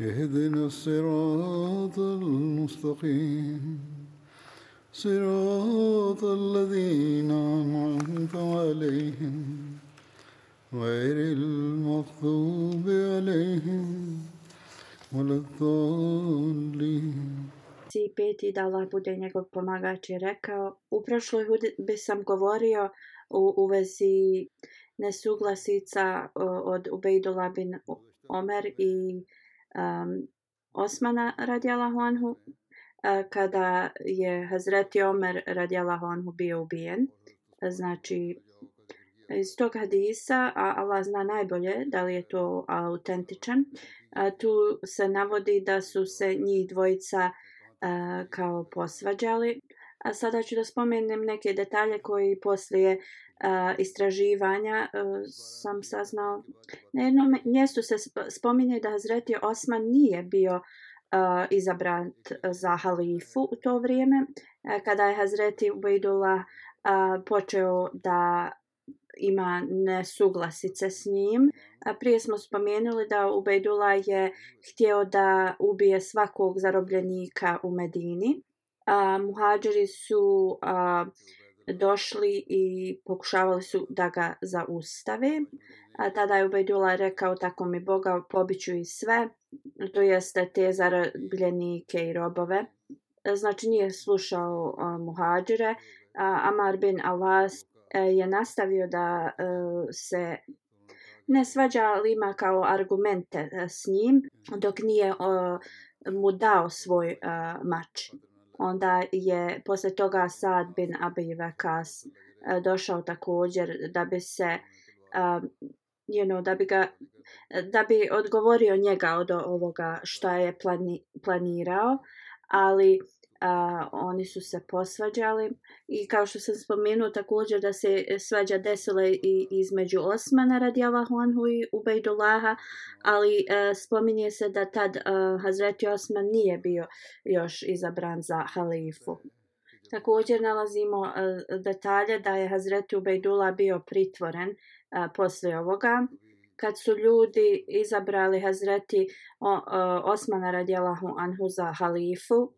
اهدنا الصراط المستقيم صراط الذين أنعمت عليهم غير المغضوب عليهم ولا الضالين i peti da Allah bude njegov pomagač je rekao u prošloj hudbi sam govorio u, u vezi nesuglasica od Ubejdula bin Omer i um, Osmana radijalahu anhu kada je Hazreti Omer radijalahu anhu bio ubijen. Znači, iz tog hadisa, a Allah zna najbolje da li je to autentičan, a, tu se navodi da su se njih dvojica a, kao posvađali. A sada ću da spomenem neke detalje koji poslije a, istraživanja a, sam saznao. Na jednom mjestu se spominje da Hazreti Osman nije bio uh, izabran za halifu u to vrijeme, kada je Hazreti Ubejdullah počeo da ima nesuglasice s njim. A prije smo spomenuli da Ubejdula je htio da ubije svakog zarobljenika u Medini. A, muhađeri su a, došli i pokušavali su da ga zaustave. A tada je Ubejdula rekao tako mi Boga pobiću i sve, to jeste te zarobljenike i robove. Znači nije slušao a, muhađire, A, Amar bin Alas E, je nastavio da e, se ne svađa ali ima kao argumente e, s njim dok nije mu dao svoj e, mač. Onda je posle toga Sad bin Abi Vakas e, došao također da bi se you know, da bi ga da bi odgovorio njega od ovoga šta je plani, planirao ali a, oni su se posvađali i kao što sam spomenuo također da se svađa desila i između Osmana radijallahu anhu i Ubejdullaha, ali a, spominje se da tad a, Hazreti Osman nije bio još izabran za halifu. Također nalazimo a, detalje da je Hazreti Ubejdula bio pritvoren a, poslije ovoga kad su ljudi izabrali Hazreti e, Osmana radijalahu anhu za halifu.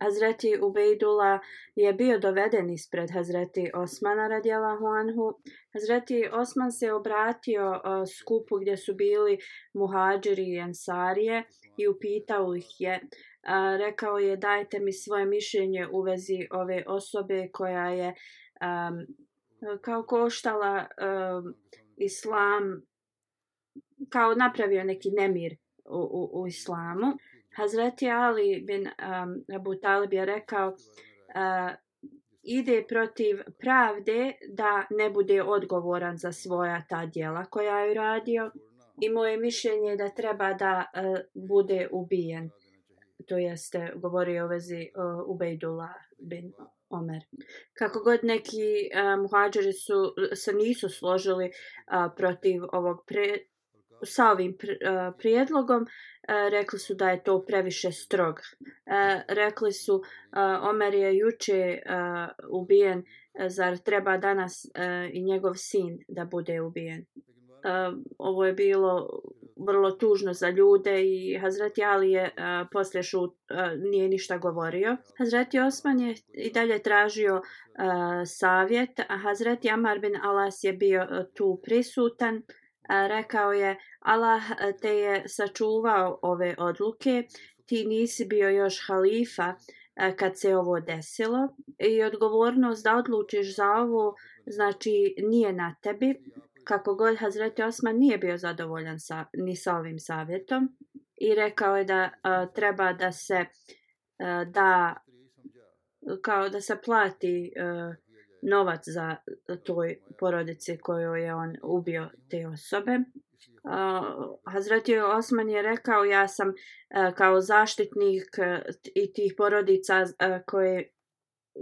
Hazreti Ubejdula je bio doveden ispred Hazreti Osmana radijalahu anhu. Hazreti Osman se obratio e, skupu gdje su bili muhađiri i ensarije i upitao ih je. Rekao je dajte mi svoje mišljenje u vezi ove osobe koja je um, kao koštala uh, islam, kao napravio neki nemir u, u, u islamu. Hazreti Ali bin um, Abu Talib je rekao uh, ide protiv pravde da ne bude odgovoran za svoja ta djela koja je radio i moje mišljenje je da treba da uh, bude ubijen. To jeste govorio o vezi uh, Ubejdullah bin Omer. Kako god neki e, uh, muhađari su, se nisu složili uh, protiv ovog pre, sa ovim uh, prijedlogom, rekli su da je to previše strog. Rekli su uh, Omer je juče uh, ubijen, zar treba danas uh, i njegov sin da bude ubijen. Uh, ovo je bilo vrlo tužno za ljude i Hazreti Ali je uh, poslije šut, uh, nije ništa govorio. Hazreti Osman je i dalje tražio uh, savjet, a Hazreti Amar bin Alas je bio uh, tu prisutan. Uh, rekao je Allah te je sačuvao ove odluke, ti nisi bio još halifa, kad se ovo desilo i odgovornost da odlučiš za ovo znači nije na tebi kako god Hazreti Osman nije bio zadovoljan sa, ni sa ovim savjetom i rekao je da uh, treba da se uh, da kao da se plati uh, novac za toj porodici koju je on ubio te osobe. Uh, Hazreti Osman je rekao ja sam uh, kao zaštitnik uh, i tih porodica uh, koje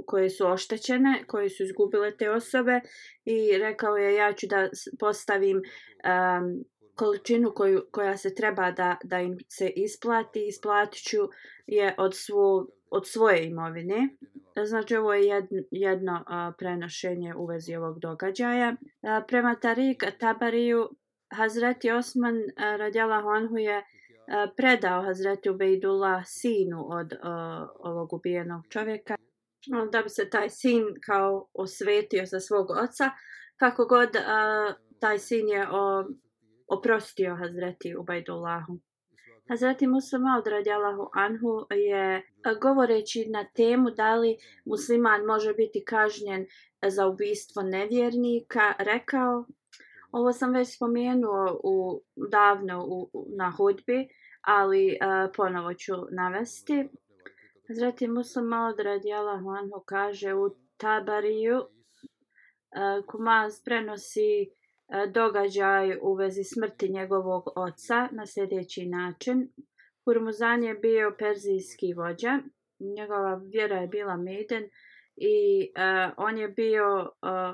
koje su oštećene, koje su izgubile te osobe i rekao je ja ću da postavim um, količinu koju, koja se treba da, da im se isplati, isplatit ću je od, svo, od svoje imovine. Znači ovo je jedno, jedno uh, prenošenje u vezi ovog događaja. Uh, prema Tarik Tabariju, Hazreti Osman uh, radjala Honhu je predao Hazreti Ubejdullah sinu od uh, ovog ubijenog čovjeka Ono, da bi se taj sin kao osvetio za svog oca kako god uh, taj sin je o, oprostio Hazreti Ubajdullahu. Hazreti Muslima od radijalahu anhu je govoreći na temu da li musliman može biti kažnjen za ubistvo nevjernika rekao ovo sam već spomenuo u, davno u, na hudbi ali uh, ponovo ću navesti Hazreti Musa Maud radijalahu anhu kaže u Tabariju e, uh, Kumaz prenosi e, događaj u vezi smrti njegovog oca na sljedeći način. Hurmuzan je bio perzijski vođa, njegova vjera je bila Meden i uh, on je bio uh,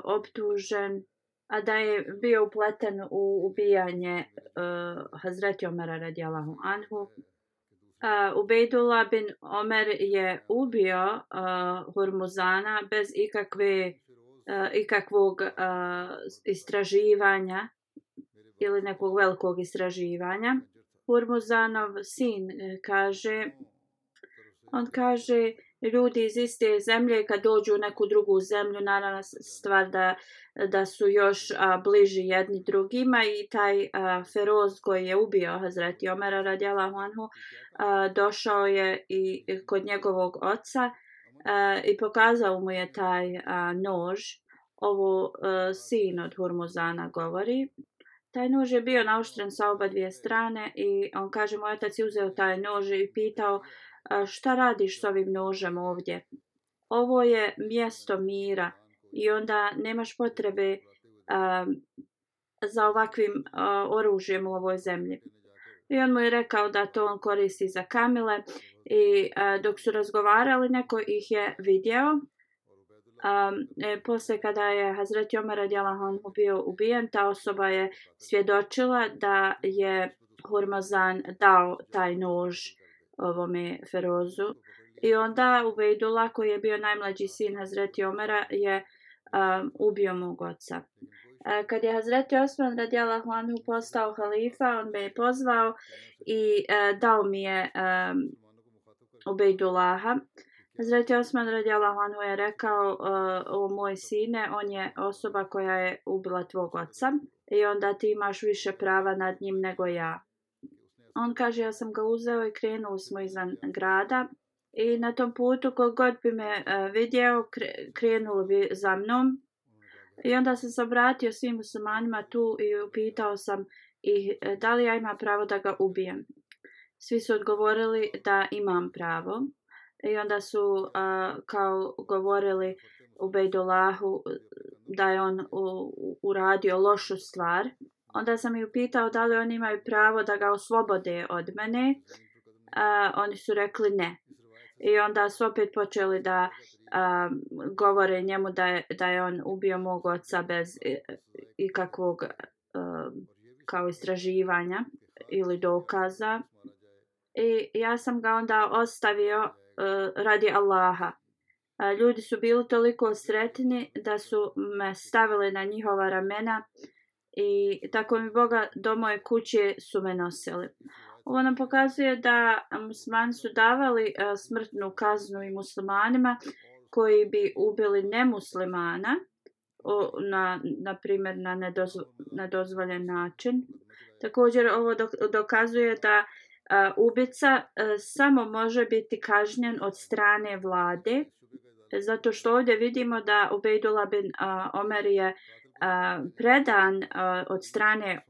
optužen, a da je bio upleten u ubijanje uh, Hazreti Omera radijalahu anhu. Uh, Ubejdula bin Omer je ubio uh, Hurmuzana bez ikakve uh, ikakvog uh, istraživanja ili nekog velikog istraživanja. Hurmuzanov sin e, kaže, on kaže, ljudi iz iste zemlje kad dođu u neku drugu zemlju, naravno stvar da, da su još a, bliži jedni drugima i taj a, feroz koji je ubio Hazreti Omera radjala Anhu, a, došao je i kod njegovog oca uh, i pokazao mu je taj uh, nož. Ovo uh, sin od Hurmuzana govori. Taj nož je bio nauštren sa oba dvije strane i on kaže, moj otac je uzeo taj nož i pitao šta radiš s ovim nožem ovdje? Ovo je mjesto mira i onda nemaš potrebe a, za ovakvim a, oružjem u ovoj zemlji. I on mu je rekao da to on koristi za kamile i a, dok su razgovarali neko ih je vidio A, e, posle kada je Hazreti Omer Adjalahan bio ubijen ta osoba je svjedočila da je Hormazan dao taj nož ovome Ferozu i onda Ubejdula koji je bio najmlađi sin Hazreti Omera je um, ubio mog oca e, kad je Hazreti Osman radijalahu anhu postao halifa, on me je pozvao i e, dao mi je um, Ubejdulaha. Hazreti Osman radijalahu anhu je rekao uh, o moj sine, on je osoba koja je ubila tvog oca i onda ti imaš više prava nad njim nego ja. On kaže ja sam ga uzeo i krenuo smo izvan grada i na tom putu kogod bi me e, uh, vidio krenulo bi za mnom I onda sam se obratio svim muslimanima tu i upitao sam ih e, da li ja imam pravo da ga ubijem. Svi su odgovorili da imam pravo. I onda su uh, kao govorili u Bejdolahu da je on u, uradio lošu stvar. Onda sam ju pitao da li oni imaju pravo da ga oslobode od mene. A, oni su rekli ne. I onda su opet počeli da a, govore njemu da je, da je on ubio mog oca bez ikakvog a, kao istraživanja ili dokaza. I ja sam ga onda ostavio a, radi Allaha. A, ljudi su bili toliko sretni da su me stavili na njihova ramena i tako mi Boga do moje kuće su me nosili. Ovo nam pokazuje da muslimani su davali e, smrtnu kaznu i muslimanima koji bi ubili nemuslimana o, na, na primjer na nedozvo, nedozvoljen način. Također ovo dokazuje da e, ubica e, samo može biti kažnjen od strane vlade zato što ovdje vidimo da Ubejdula bin Omer je predan od strane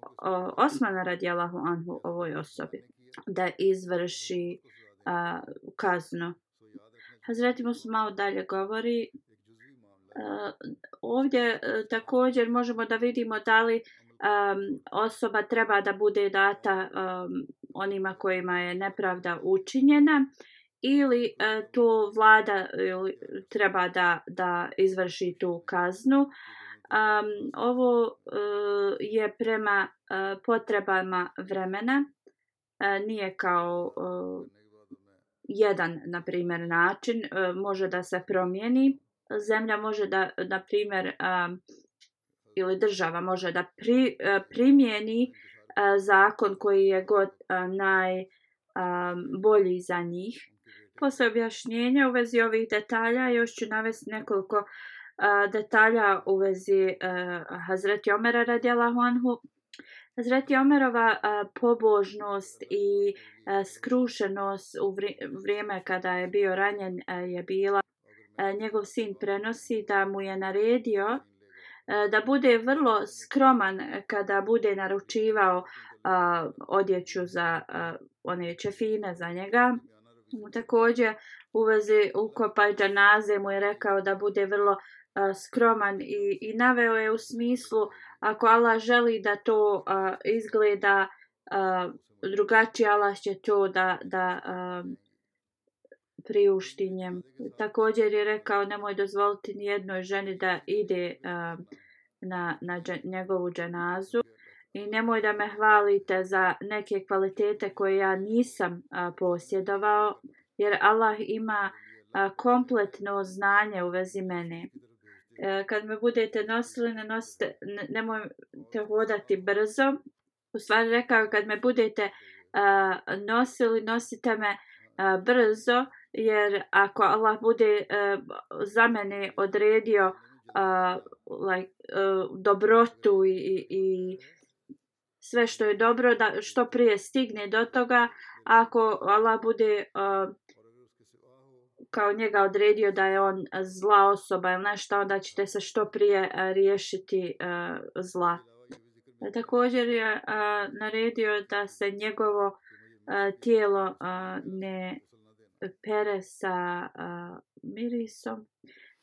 Osmana radijalahu anhu ovoj osobi da izvrši kaznu. Hazreti Musa malo dalje govori ovdje e, također možemo da vidimo da li um, osoba treba da bude data um, onima kojima je nepravda učinjena ili uh, to vlada ili treba da, da izvrši tu kaznu. Um, ovo uh, je prema uh, potrebama vremena, uh, nije kao uh, jedan, na primjer, način, uh, može da se promijeni. Zemlja može da, na primjer, uh, ili država može da pri, uh, primijeni uh, zakon koji je god uh, najbolji za njih. Posle objašnjenja u vezi ovih detalja još ću navesti nekoliko uh, detalja u vezi uh, Hazreti Omera radijalahu anhu. Hazreti Omerova uh, pobožnost i uh, skrušenost u vrijeme kada je bio ranjen uh, je bila uh, njegov sin prenosi da mu je naredio da bude vrlo skroman kada bude naručivao uh, odjeću za uh, one čefine za njega. Također u vezi ukopaj džanaze mu je rekao da bude vrlo uh, skroman i, i naveo je u smislu ako Allah želi da to a, izgleda a, drugačije, Allah će to da, da a, priušti njem. Također je rekao nemoj dozvoliti ni jednoj ženi da ide a, na, na dž, njegovu dženazu i nemoj da me hvalite za neke kvalitete koje ja nisam a, posjedovao jer Allah ima a, kompletno znanje u vezi mene. E, kad me budete nosili, ne nosite, ne, nemojte hodati brzo. U stvari rekao, kad me budete uh, nosili, nosite me uh, brzo, jer ako Allah bude uh, za mene odredio uh, like, uh, dobrotu i, i, i sve što je dobro da što prije stigne do toga ako Allah bude uh, kao njega odredio da je on zla osoba ili nešto onda ćete se što prije e, riješiti e, zla e, također je naredio da se njegovo tijelo ne pere sa mirisom.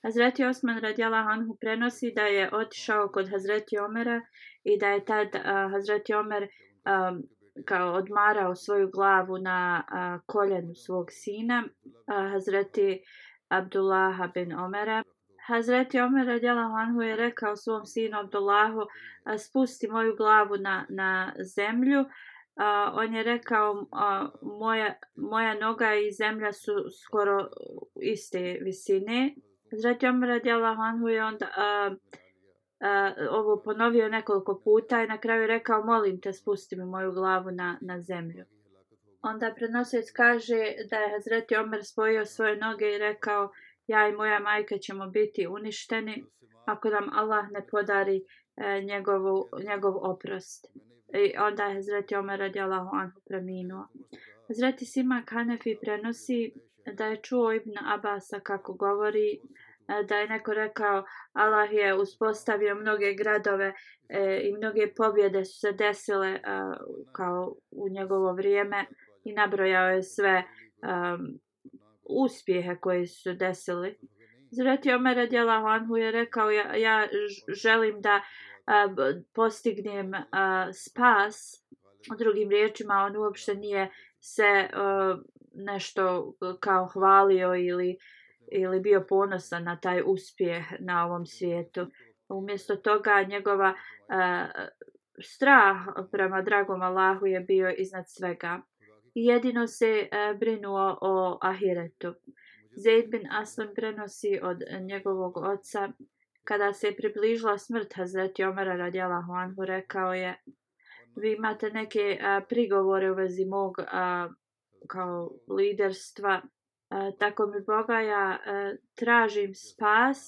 Hazreti Osman radijala Anhu prenosi da je otišao kod Hazreti Omera i da je tad Hazreti Omer um, kao odmarao svoju glavu na a, koljenu svog sina, a, Hazreti Abdullaha bin Omera. Hazreti Omer radijala Anhu je rekao svom sinu Abdullahu a, spusti moju glavu na, na zemlju. A, on je rekao a, moja, moja noga i zemlja su skoro iste visine. Hazreti Omer radijallahu je onda A, uh, ovo ponovio nekoliko puta i na kraju rekao molim te spusti mi moju glavu na, na zemlju. Onda prenosec kaže da je Hazreti Omer spojio svoje noge i rekao ja i moja majka ćemo biti uništeni ako nam Allah ne podari e, njegovu, njegov oprost. I onda je Hazreti Omer radijallahu anhu preminuo. Hazreti Sima Kanefi prenosi da je čuo Ibn Abasa kako govori E, da je neko rekao Allah je uspostavio mnoge gradove e, i mnoge pobjede su se desile e, kao u njegovo vrijeme i nabrojao je sve um, uspjehe koji su se desili. Zreti Omer Adjela Anhu je rekao ja, ja želim da uh, postignem uh, spas drugim riječima on uopšte nije se uh, nešto kao hvalio ili uh, ili bio ponosan na taj uspjeh na ovom svijetu. Umjesto toga njegova uh, strah prema dragom Allahu je bio iznad svega. I jedino se uh, brinuo o ahiretu. Zaid bin Aslam prenosi od njegovog oca kada se je približila smrt Hazreti Omara radijalahu anhu rekao je vi imate neke a, prigovore u vezi mog a, kao liderstva E, tako mi Boga ja e, tražim spas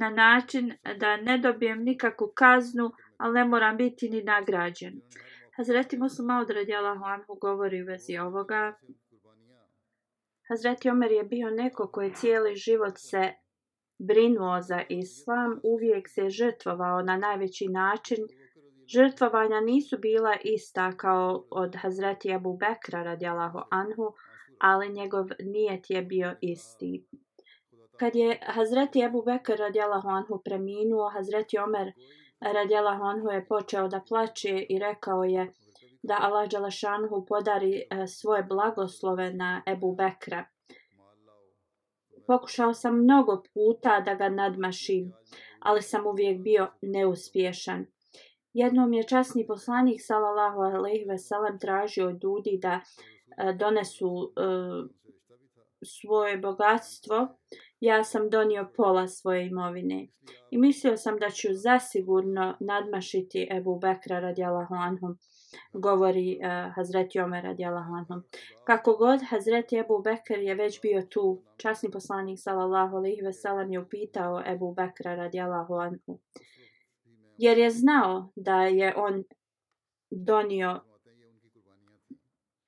na način da ne dobijem nikakvu kaznu, ali ne moram biti ni nagrađen. Hazreti Muslim Maud radijalahu anhu govori u vezi ovoga. Hazreti Omer je bio neko koji cijeli život se brinuo za islam, uvijek se žrtvovao na najveći način. Žrtvovanja nisu bila ista kao od Hazreti Abu Bekra radijalahu anhu, ali njegov nijet je bio isti. Kad je Hazreti Abu Bekr radijalahu anhu preminuo, Hazreti Omer radijalahu anhu je počeo da plače i rekao je da Allah Đalašanhu podari e, svoje blagoslove na Ebu Bekra. Pokušao sam mnogo puta da ga nadmašim, ali sam uvijek bio neuspješan. Jednom je časni poslanik sallallahu alejhi ve sellem tražio od ljudi da E, donesu e, svoje bogatstvo. Ja sam donio pola svoje imovine i mislio sam da ću zasigurno nadmašiti Ebu Bekra radijallahu anhum, govori uh, Hazreti Omer radijallahu anhum. Kako god Hazreti Ebu Bekr je već bio tu, časni poslanik sallallahu alejhi ve sellem je upitao Ebu Bekra radijallahu anhu. Jer je znao da je on donio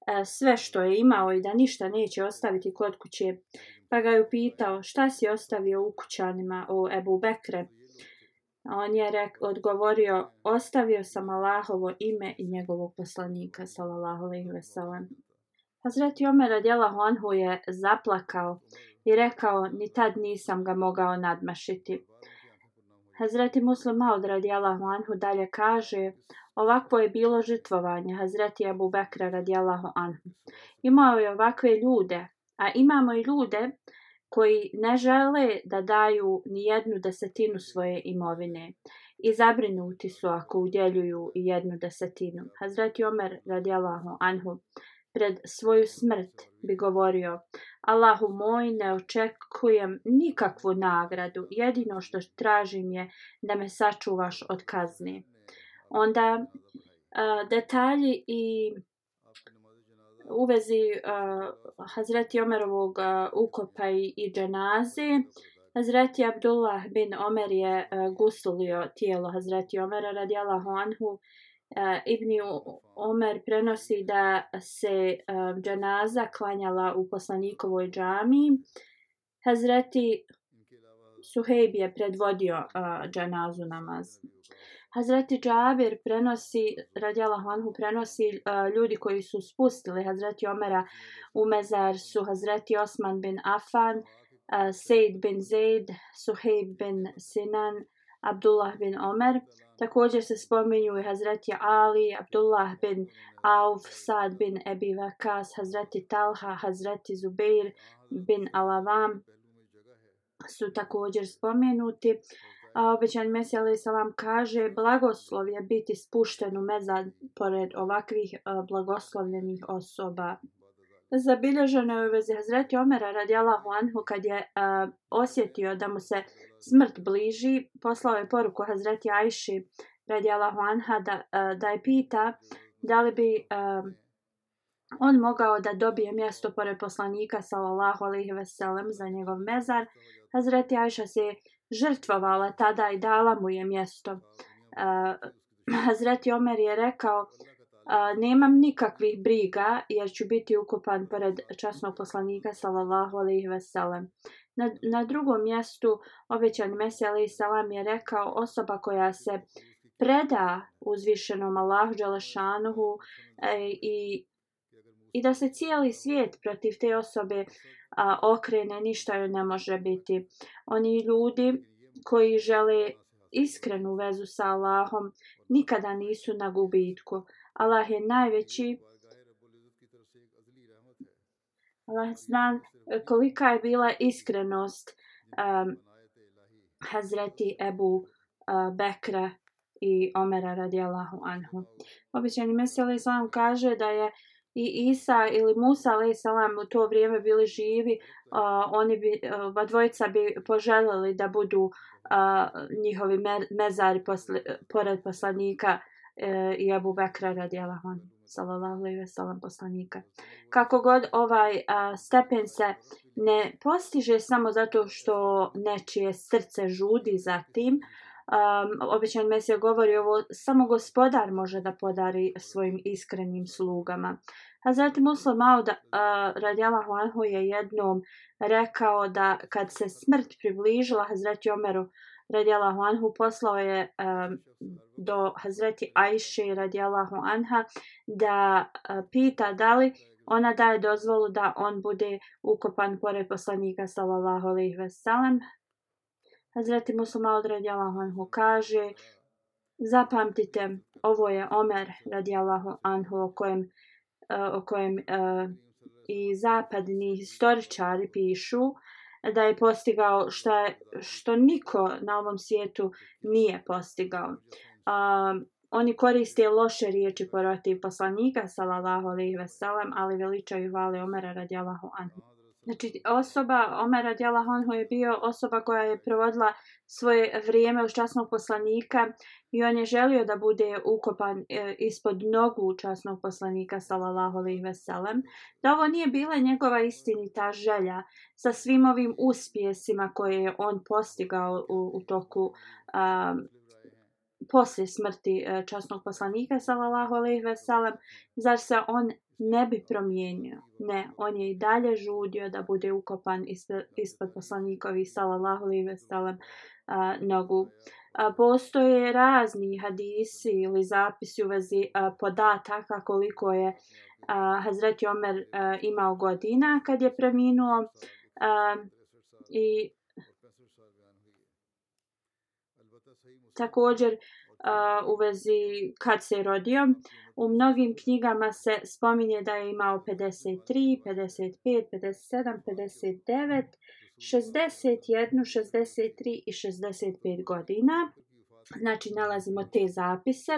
E, sve što je imao i da ništa neće ostaviti kod kuće. Pa ga je upitao šta si ostavio u kućanima o Ebu Bekre. On je rek, odgovorio, ostavio sam Allahovo ime i njegovog poslanika, salallahu alaihi ve sellem. Hazreti Omer radijalahu anhu je zaplakao i rekao, ni tad nisam ga mogao nadmašiti. Hazreti Muslim Maud radijalahu anhu dalje kaže, ovakvo je bilo žrtvovanje Hazreti Abu Bekra radijallahu anhu. Imao je ovakve ljude, a imamo i ljude koji ne žele da daju ni jednu desetinu svoje imovine i zabrinuti su ako udjeljuju i jednu desetinu. Hazreti Omer radijallahu anhu pred svoju smrt bi govorio Allahu moj ne očekujem nikakvu nagradu, jedino što tražim je da me sačuvaš od kazne. Onda uh, detalji i u vezi uh, Hazreti Omerovog uh, ukopa i, i dženaze. Hazreti Abdullah bin Omer je uh, gusulio tijelo Hazreti Omera radijalahu anhu. Uh, Ibni Omer prenosi da se uh, dženaza klanjala u poslanikovoj džami. Hazreti Suhejb je predvodio uh, dženazu namaz. Hazreti Džabir prenosi, radjala Hanhu prenosi uh, ljudi koji su spustili Hazreti Omera u mezar su Hazreti Osman bin Afan, uh, e, Sejd bin Zaid, Suhejb bin Sinan, Abdullah bin Omer. Također se spominju i Hazreti Ali, Abdullah bin Auf, Sad bin Ebi Vakas, Hazreti Talha, Hazreti Zubeir bin Alavam su također spomenuti. Uh, a obećan Mesija alaih salam kaže blagoslov je biti spušten u mezad pored ovakvih e, blagoslovljenih osoba. Zabilježeno je u vezi Hazreti Omera radijalahu anhu kad je a, osjetio da mu se smrt bliži, poslao je poruku Hazreti Ajši radijalahu anha da, a, da je pita da li bi a, on mogao da dobije mjesto pored poslanika sallallahu alaihi veselem za njegov mezar. Hazreti Ajša se žrtvovala tada i dala mu je mjesto. Eh, uh, Hazreti Omer je rekao, uh, nemam nikakvih briga jer ću biti ukupan pored časnog poslanika sallallahu alaihi veselem. Na, na drugom mjestu obećan Mesija alaihi salam je rekao osoba koja se preda uzvišenom Allahu Đelešanuhu e, i, i da se cijeli svijet protiv te osobe a, okrene, ništa joj ne može biti. Oni ljudi koji žele iskrenu vezu sa Allahom nikada nisu na gubitku. Allah je najveći Allah zna kolika je bila iskrenost um, Hazreti Ebu uh, Bekra i Omera radijallahu anhu. Običajni mesel Islam kaže da je i Isa ili Musa alaih salam u to vrijeme bili živi, uh, oni bi, uh, dvojica bi poželjeli da budu uh, njihovi me, mezari posle, pored poslanika uh, i Abu Bekra radijalahu on, sallallahu alejhi ve sellem poslanika. Kako god ovaj uh, stepen se ne postiže samo zato što nečije srce žudi za tim, Um, običan Mesija govori ovo, samo gospodar može da podari svojim iskrenim slugama. A zatim Muslim Maud uh, radijalahu anhu je jednom rekao da kad se smrt približila Hazreti Omeru radijalahu anhu poslao je um, do Hazreti Ajše radijalahu anha da uh, pita da li ona daje dozvolu da on bude ukopan pored poslanika sallallahu alejhi ve sellem. Hazreti Muslima radijallahu anhu kaže zapamtite ovo je Omer radijallahu anhu o kojem e, o kojem uh, i zapadni historičari pišu da je postigao što, je, što niko na ovom svijetu nije postigao. Um, oni koriste loše riječi protiv poslanika, salallahu alaihi veselam, ali veličaju vale Omera radijalahu anhu. Znači, osoba Omer radijalahu anhu je bio osoba koja je provodila svoje vrijeme u časnog poslanika i on je želio da bude ukopan e, ispod nogu časnog poslanika sallallahu alejhi ve sellem da ovo nije bila njegova istinita želja sa svim ovim uspjesima koje je on postigao u, u toku um, poslije smrti e, časnog poslanika sallallahu alejhi ve sellem zar se on ne bi promijenio. Ne on je i dalje žudio da bude ukopan ispod, poslanikovi sallallahu alejhi ve sellem nogu. A, postoje razni hadisi ili zapisi u vezi a, podataka koliko je a, Hazreti Omer a, imao godina kad je preminuo a, i također uh, u vezi kad se rodio u mnogim knjigama se spominje da je imao 53, 55, 57, 59 61, 63 i 65 godina. Znači, nalazimo te zapise.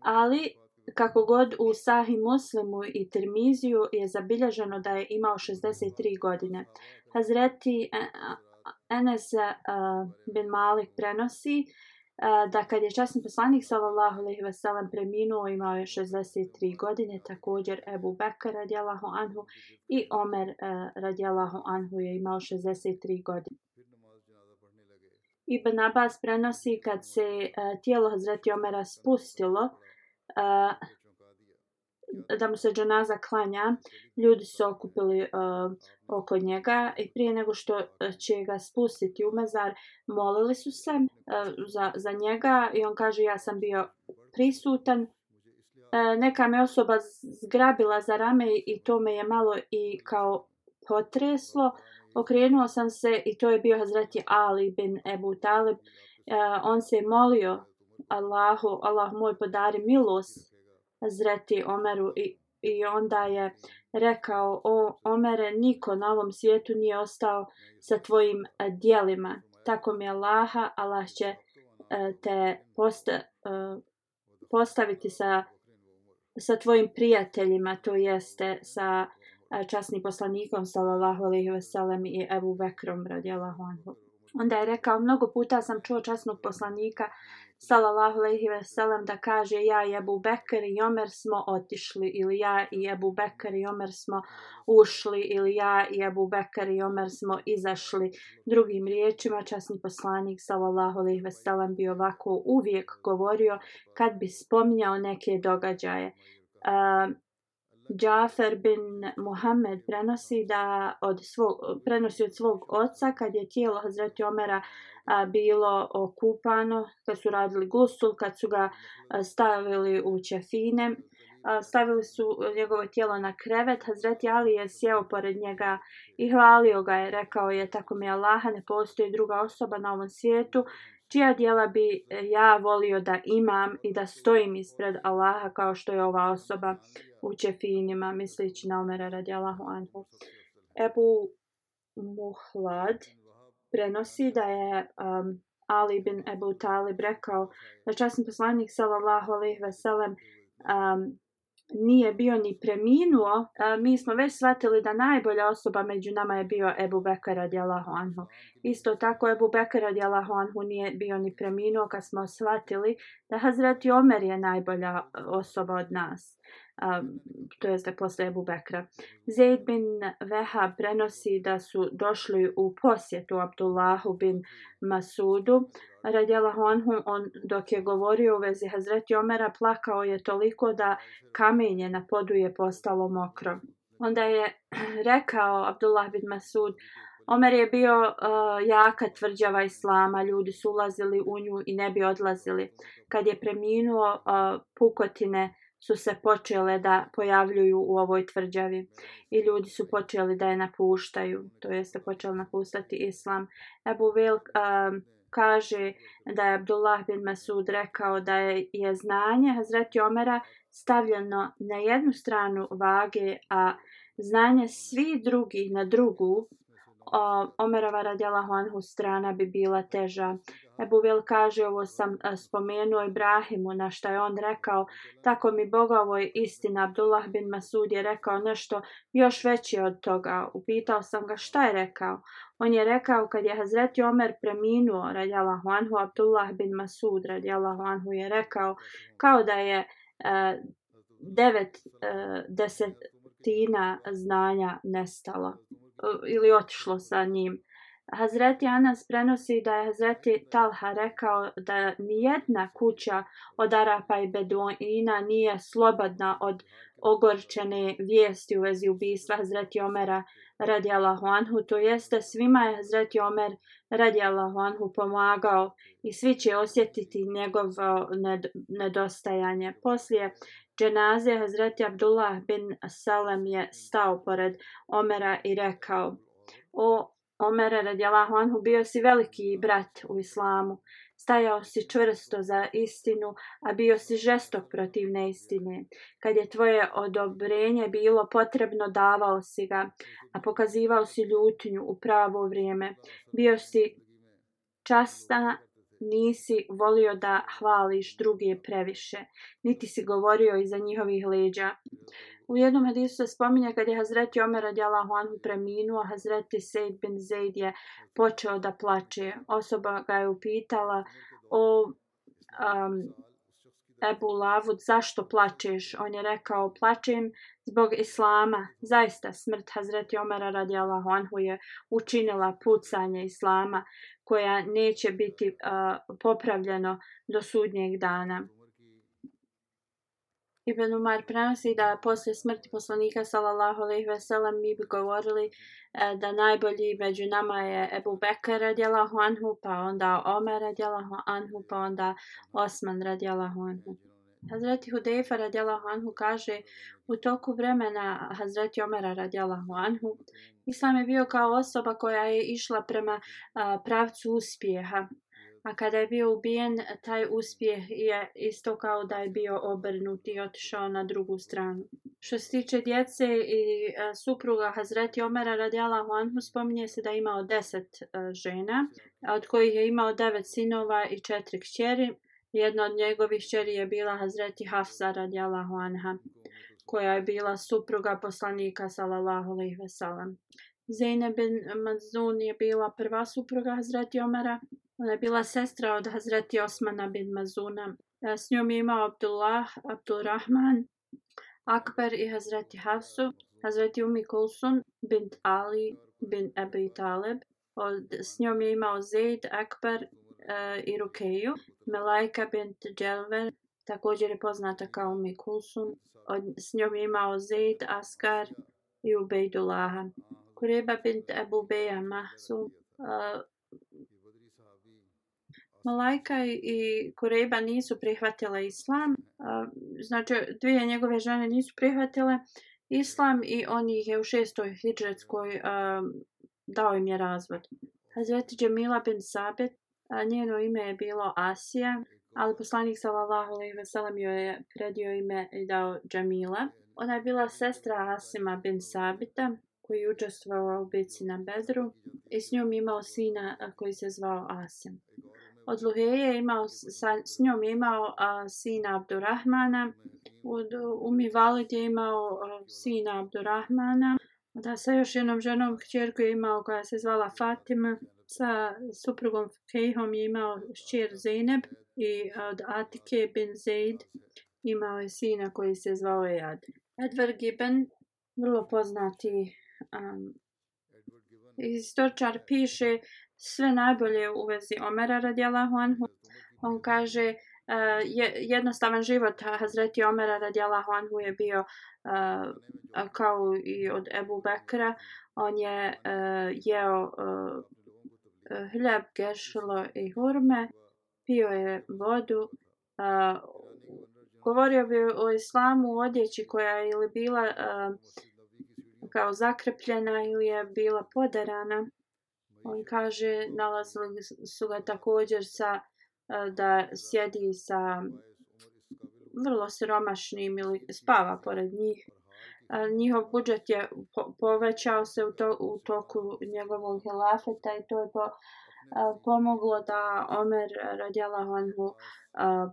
Ali, kako god u Sahih Muslimu i Termiziju je zabilježeno da je imao 63 godine. Hazreti e-, Enes bin Malik prenosi da kad je časni poslanik sallallahu alejhi ve sellem preminuo imao je 63 godine također Ebu Bekr radijallahu anhu i Omer uh, radijallahu anhu je imao 63 godine. Ibn Abbas prenosi kad se uh, tijelo Hazreti Omera spustilo uh, da mu se džanaza klanja, ljudi su okupili uh, oko njega i prije nego što e, će ga spustiti u mezar, molili su se uh, za, za njega i on kaže ja sam bio prisutan. Uh, neka me osoba zgrabila za rame i to me je malo i kao potreslo. Okrenuo sam se i to je bio Hazreti Ali bin Ebu Talib. Uh, on se molio Allahu, Allah moj podari milost Hazreti Omeru i, i onda je rekao o Omere niko na ovom svijetu nije ostao sa tvojim e, dijelima tako mi je Allaha Allah će e, te posta, e, postaviti sa sa tvojim prijateljima to jeste sa časnim poslanikom sallallahu alejhi ve sellem i Abu Bekrom radijallahu anhu. Onda je rekao mnogo puta sam čuo časnog poslanika sallallahu alejhi ve sellem da kaže ja i Abu Bekr i Omer smo otišli ili ja i Abu Bekr i Omer smo ušli ili ja i Abu Bekr i Omer smo izašli. Drugim riječima časni poslanik sallallahu alejhi ve sellem bi ovako uvijek govorio kad bi spominjao neke događaje. Uh, Džafer bin Muhammed prenosi da od svog prenosi od svog oca kad je tijelo Hazreti Omera a, bilo okupano, kad su radili gusul, kad su ga a, stavili u čefine, a, stavili su njegovo tijelo na krevet, Hazreti Ali je sjeo pored njega i hvalio ga je, rekao je, tako mi Allaha, ne postoji druga osoba na ovom svijetu, čija dijela bi e, ja volio da imam i da stojim ispred Allaha kao što je ova osoba u čefinima, misleći na Omera radi Allahu anhu. Ebu Muhlad, prenosi da je um, Ali bin Ebu Talib rekao da časni poslanik sallallahu alejhi ve sellem um, nije bio ni preminuo, mi smo već shvatili da najbolja osoba među nama je bio Ebu Bekar radijallahu anhu. Isto tako Ebu Bekar radijallahu anhu nije bio ni preminuo kad smo shvatili da Hazreti Omer je najbolja e, osoba od nas um, to jeste posle Ebu Bekra. Zaid bin Veha prenosi da su došli u posjetu Abdullahu bin Masudu. Radjela Honhu, on dok je govorio u vezi Hazreti Omera, plakao je toliko da kamenje na podu je postalo mokro. Onda je rekao Abdullah bin Masud, Omer je bio uh, jaka tvrđava islama, ljudi su ulazili u nju i ne bi odlazili. Kad je preminuo, uh, pukotine su se počele da pojavljuju u ovoj tvrđavi i ljudi su počeli da je napuštaju, to jeste počeli napustati islam. Ebu Vil um, kaže da je Abdullah bin Masud rekao da je, je znanje Hazreti Omera stavljeno na jednu stranu vage, a znanje svi drugi na drugu, Omerova radijalahu anhu strana bi bila teža. Ebu Vil kaže, ovo sam e, spomenuo Ibrahimu, na što je on rekao, tako mi Bogovo je istina. Abdullah bin Masud je rekao nešto još veće od toga. Upitao sam ga šta je rekao. On je rekao, kad je Hazreti Omer preminuo, radijalahu anhu, Abdullah bin Masud, radijalahu anhu, je rekao, kao da je uh, devet uh, desetina znanja nestalo ili otišlo sa njim. Hazreti Anas prenosi da je Hazreti Talha rekao da nijedna kuća od Arapa i Beduina nije slobodna od ogorčene vijesti u vezi ubistva Hazreti Omera radi Allahu Anhu. To jeste svima je Hazreti Omer radi Allahu Anhu pomagao i svi će osjetiti njegovo ned nedostajanje. Poslije dženaze Hazreti Abdullah bin Salem je stao pored Omera i rekao O Omere radijalahu anhu bio si veliki brat u islamu. Stajao si čvrsto za istinu, a bio si žestok protiv neistine. Kad je tvoje odobrenje bilo potrebno, davao si ga, a pokazivao si ljutnju u pravo vrijeme. Bio si časta nisi volio da hvališ druge previše, niti si govorio iza njihovih leđa. U jednom hadisu se spominje kad je Hazreti Omer radijalahu anhu preminuo, Hazreti Sejd bin Zaid je počeo da plače. Osoba ga je upitala o um, Ebu Lavud, zašto plačeš? On je rekao, plačem zbog Islama. Zaista, smrt Hazreti Omera radijalahu anhu je učinila pucanje Islama koja neće biti uh, popravljeno do sudnjeg dana. Ibn Umar prenosi da poslije smrti poslanika sallallahu alejhi ve sellem mi bi govorili e, da najbolji među nama je Ebu Bekr radijallahu anhu, pa onda Omer radijallahu anhu, pa onda Osman radijallahu anhu. Hazreti Hudejfa radijallahu anhu kaže u toku vremena Hazreti Omera radijallahu anhu Islam je bio kao osoba koja je išla prema a, pravcu uspjeha. A kada je bio ubijen, taj uspjeh je isto kao da je bio obrnut i otišao na drugu stranu. Što se tiče djece i a, supruga Hazreti Omera radijalahu anhu, spominje se da je imao deset a, žena, od kojih je imao devet sinova i četiri kćeri. Jedna od njegovih kćeri je bila Hazreti Hafsa radijalahu anha koja je bila supruga poslanika sallallahu alejhi ve sellem. Zeynep bin Mazun je bila prva supruga Hazreti Omara. Ona je bila sestra od Hazreti Osmana bin Mazuna. E, s njom je imao Abdullah, Abdulrahman, Akbar i Hazreti Hafsu, Hazreti Umi Kulsun, bin Ali, bin Ebi Talib. Od, s njom je imao Zaid, Akbar e, i Rukeju. Melajka bint Djelver također je poznata kao Umi Kulsun od, s njom je imao Zaid, Askar i Ubejdullaha. Kureba bint Ebu Beja Mahsu. Uh, e, Malajka i Kureba nisu prihvatile islam. Znači, dvije njegove žene nisu prihvatile islam i on ih je u šestoj hijđetskoj dao im je razvod. Hazreti Džemila bin Sabit, njeno ime je bilo Asija ali poslanik sallallahu alejhi ve sellem joj je predio ime i dao Džamila. Ona je bila sestra Asima bin Sabita koji je učestvovao u bici na Bedru i s njom imao sina koji se zvao Asim. Od Luheje je imao, sa, s njom je imao a, sina Abdurrahmana, od Umi Valid je imao a, sina Abdurrahmana, da sa još jednom ženom kćerku je imao koja se zvala Fatima, sa suprugom Fejhom je imao šćer Zeynep i od Atike bin Zaid Imao je sina koji se zvao Ejad. Edward Gibbon, vrlo poznati um, Istočar piše sve najbolje u vezi Omera radijalahu anhu. On kaže uh, je, jednostavan život Hazreti Omera radijalahu anhu je bio uh, kao i od Ebu Bekra. On je uh, jeo uh, hljeb, gešlo i hurme, pio je vodu, uh, govorio bi o islamu u odjeći koja je ili bila uh, kao zakrepljena ili je bila podarana. On kaže, nalazili su ga također sa, e, da sjedi sa vrlo siromašnim ili spava pored njih. E, njihov budžet je povećao se u, to, u toku njegovog hilafeta i to je po, e, pomoglo da Omer radijalahu anhu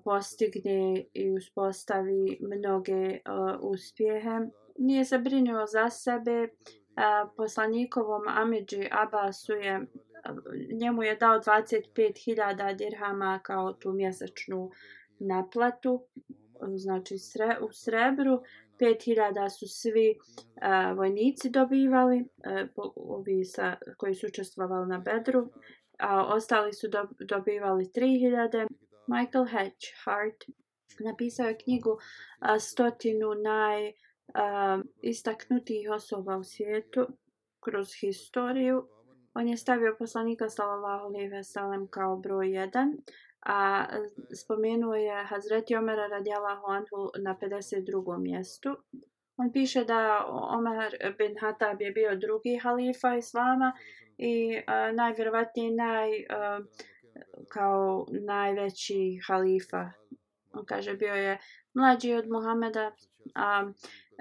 postigne i uspostavi mnoge uspjehe. Nije se brinuo za sebe, poslanikovom Amidži Abasu je njemu je dao 25.000 dirhama kao tu mjesečnu naplatu, znači sre, u srebru. 5.000 su svi a, vojnici dobivali, uh, ovi sa, koji su učestvovali na Bedru a ostali su do, dobivali 3000. Michael Hedge Hart napisao je knjigu a, stotinu naj a, istaknutijih osoba u svijetu kroz historiju. On je stavio poslanika sallallahu alejhi ve sellem kao broj 1, a spomenuo je Hazreti Omera radijallahu anhu na 52. mjestu. On piše da Omer bin Hatab je bio drugi halifa islama i a, najvjerovatnije naj a, kao najveći halifa. On kaže bio je mlađi od Muhameda, a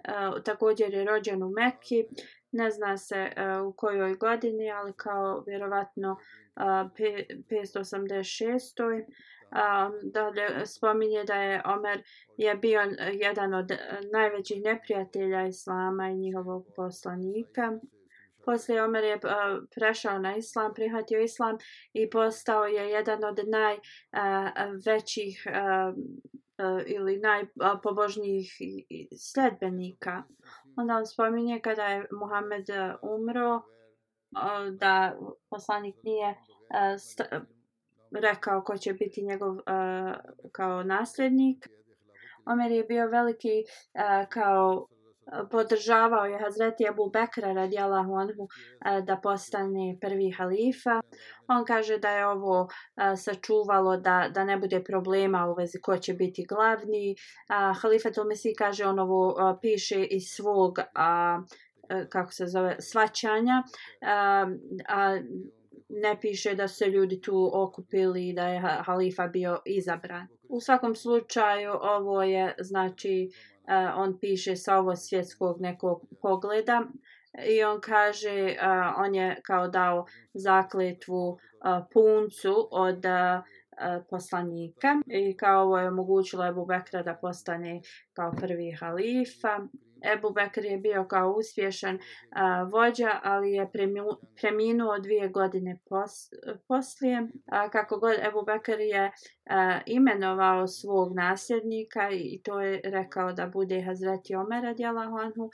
uh, također je rođen u Mekki. Ne zna se uh, u kojoj godini, ali kao vjerovatno uh, 586. Um, dalje spominje da je Omer je bio jedan od najvećih neprijatelja Islama i njihovog poslanika. Poslije Omer je uh, prešao na islam, prihvatio islam i postao je jedan od najvećih uh, uh, uh, Eh, ili najpobožnijih sledbenika. Onda on spominje kada je Muhammed eh, umro eh, da poslanik nije rekao ko će biti njegov kao nasljednik. Omer je bio veliki kao podržavao je Hazreti Abu Bekra radijalahu anhu da postane prvi halifa. On kaže da je ovo sačuvalo da, da ne bude problema u vezi ko će biti glavni. A, Halifa Tulmesi kaže on ovo piše iz svog a, e, kako se zove svaćanja. A, a, ne piše da se ljudi tu okupili i da je halifa bio izabran. U svakom slučaju ovo je znači e, on piše sa ovo svjetskog nekog pogleda i on kaže uh, on je kao dao zakletvu uh, puncu od uh, poslanika i kao ovo je omogućilo Ebu Bekra da postane kao prvi halifa. Ebu Bekr je bio kao uspješan a, vođa, ali je preminuo dvije godine pos, poslije. A, kako god Ebu Bekr je a, imenovao svog nasljednika i to je rekao da bude Hazreti Omer radijalahu anhu.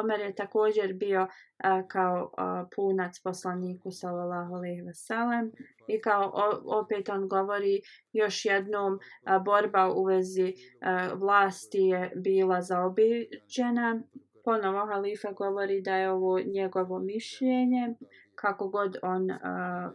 Omer je također bio a, kao a, punac poslaniku sallallahu alejhi ve sellem i kao o, opet on govori još jednom a, borba u vezi a, vlasti je bila zaobiđena. Ponovo halifa govori da je ovo njegovo mišljenje kako god on a,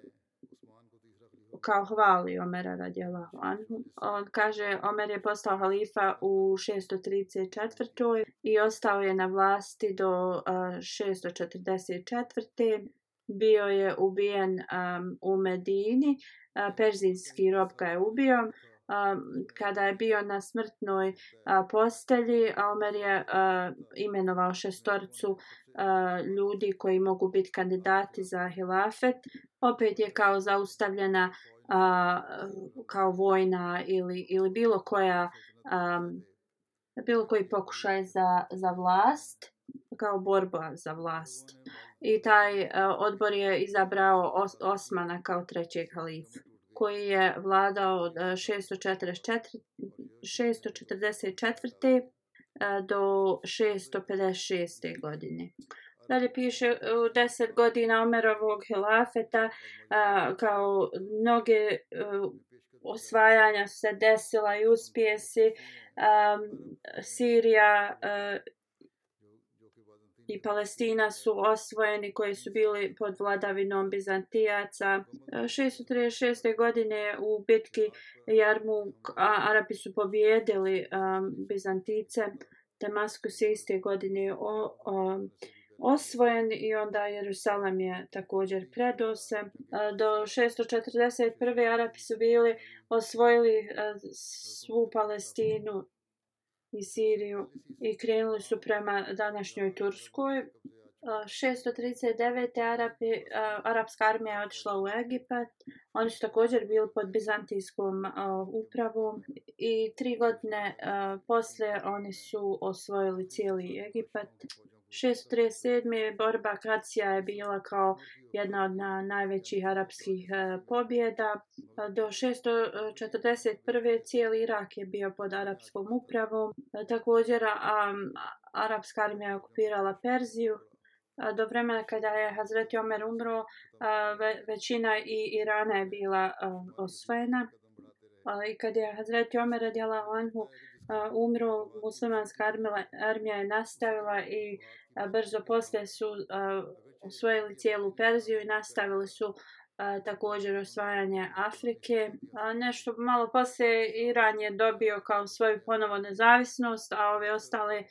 kao hvali Omera radijalahu anhu. On kaže Omer je postao halifa u 634. i ostao je na vlasti do uh, 644. Bio je ubijen um, u Medini. Uh, perzijski rob ga je ubio. Um, kada je bio na smrtnoj uh, postelji, Omer je uh, imenovao šestorcu uh, ljudi koji mogu biti kandidati za hilafet. Opet je kao zaustavljena a, kao vojna ili, ili bilo koja um, bilo koji pokušaj za, za vlast kao borba za vlast i taj uh, odbor je izabrao Os Osmana kao trećeg halifa koji je vladao od e, 644 644. E, do 656. godine. Dalje piše u deset godina Omerovog hilafeta kao mnoge osvajanja se desila i uspjesi Sirija i Palestina su osvojeni koji su bili pod vladavinom Bizantijaca. E, 636. godine u bitki Jarmuk Arapi su pobjedili e, Bizantice. Damaskus je iste godine o, o, osvojen i onda Jerusalem je također predose. E, do 641. Arapi su bili osvojili svu Palestinu i Siriju i krenuli su prema današnjoj Turskoj. 639. Arapi, arapska armija je otišla u Egipat. Oni su također bili pod bizantijskom upravom i tri godine posle oni su osvojili cijeli Egipat. 637. borba Kacija je bila kao jedna od na, najvećih arapskih uh, pobjeda. Pa do 641. cijeli Irak je bio pod arapskom upravom. E, također um, arapska armija je okupirala Perziju. A, do vremena kada je Hazreti Omer umro, većina i Irana je bila osvojena. I kada je Hazreti Omer radijala Anhu, umro, muslimanska armija je nastavila i brzo posle su osvojili cijelu Perziju i nastavili su također osvajanje Afrike. Nešto malo poslije Iran je dobio kao svoju ponovo nezavisnost, a ove ostale e,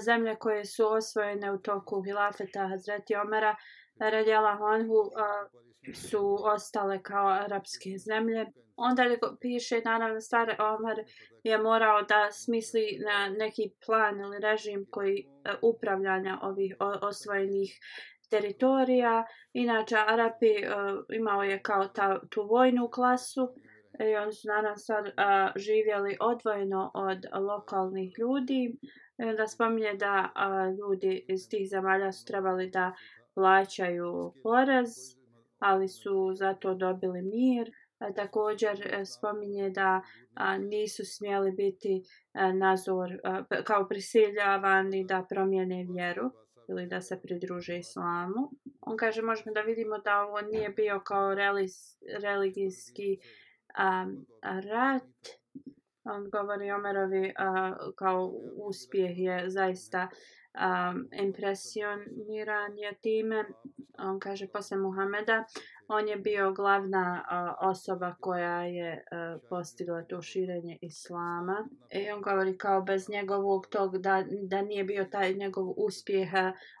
zemlje koje su osvojene u toku hilafeta Hazreti Omera radijala Honhu su ostale kao arapske zemlje. Onda li piše, naravno, stari Omar je morao da smisli na neki plan ili režim koji e, upravljanja ovih osvojenih teritorija. Inače, Arapi uh, imao je kao ta, tu vojnu klasu e, i oni su naravno sad uh, živjeli odvojeno od lokalnih ljudi. I onda spominje da uh, ljudi iz tih zemalja su trebali da plaćaju porez, ali su zato dobili mir. A, također spominje da a, nisu smjeli biti a, nazor a, kao prisiljavani da promijene vjeru ili da se pridruže islamu. On kaže možemo da vidimo da ovo nije bio kao religijski a, rat. On govori Omerovi uh, kao uspjeh je zaista um, impresioniran je time. On kaže posle Muhameda, on je bio glavna uh, osoba koja je uh, postigla to širenje islama. I on govori kao bez njegovog tog da, da nije bio taj njegov uspjeh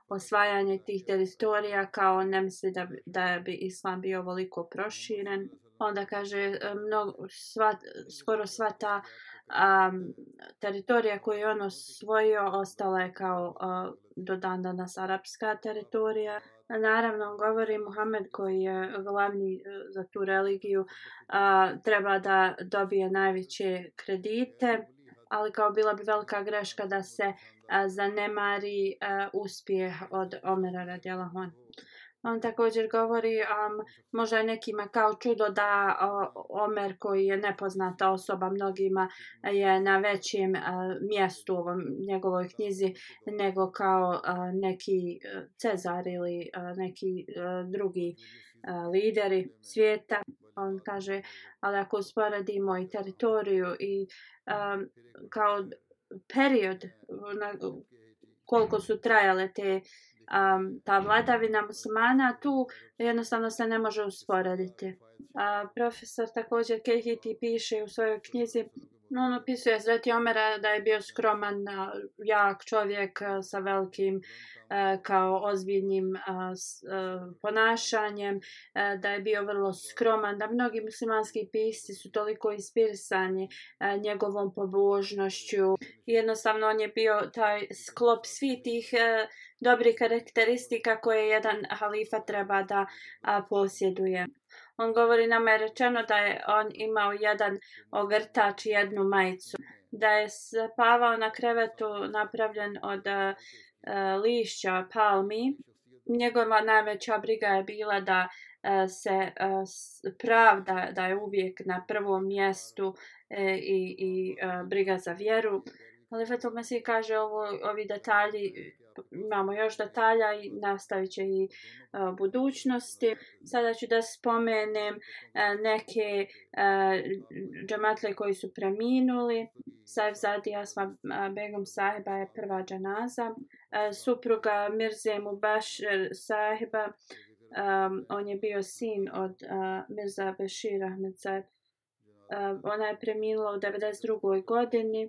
osvajanje tih teritorija kao ne misli da, da bi islam bio ovoliko proširen. Onda kaže e, mnogo, sva, skoro sva ta um, teritorija koju je on osvojio ostala je kao uh, do dan danas arapska teritorija. Naravno, govori Muhammed koji je glavni uh, za tu religiju, uh, treba da dobije najveće kredite, ali kao bila bi velika greška da se uh, zanemari uh, uspjeh od Omera radijalahu anhu. On također govori, um, možda je nekima kao čudo da uh, Omer koji je nepoznata osoba mnogima je na većem uh, mjestu u ovom njegovoj knjizi nego kao uh, neki e, Cezar ili uh, neki uh, drugi uh, lideri svijeta. On kaže, ali ako usporedimo i teritoriju i um, kao period na, koliko su trajale te uh, um, ta vladavina muslimana tu jednostavno se ne može usporediti. A, profesor također Kehiti piše u svojoj knjizi on opisuje Sveti Omera da je bio skroman, jak čovjek sa velikim kao ozbiljnim ponašanjem, da je bio vrlo skroman, da mnogi muslimanski pisci su toliko inspirisani njegovom pobožnošću. Jednostavno on je bio taj sklop svih tih dobrih karakteristika koje jedan halifa treba da posjeduje. On govori nama je rečeno da je on imao jedan ogrtač i jednu majicu. Da je spavao na krevetu napravljen od uh, lišća palmi njegova najveća briga je bila da e, se pravda da je uvijek na prvom mjestu i, i briga za vjeru. Ali Fetul Mesih kaže ovo, ovi detalji imamo još detalja i nastavit će i uh, budućnosti. Sada ću da spomenem uh, neke uh, džematle koji su preminuli. Saif Zadi Asma uh, Begum Sahiba je prva džanaza. Uh, supruga Mirze Mubashir Sahiba, um, on je bio sin od uh, Mirza Bešira Ahmed Saib. Uh, ona je preminula u 92. godini.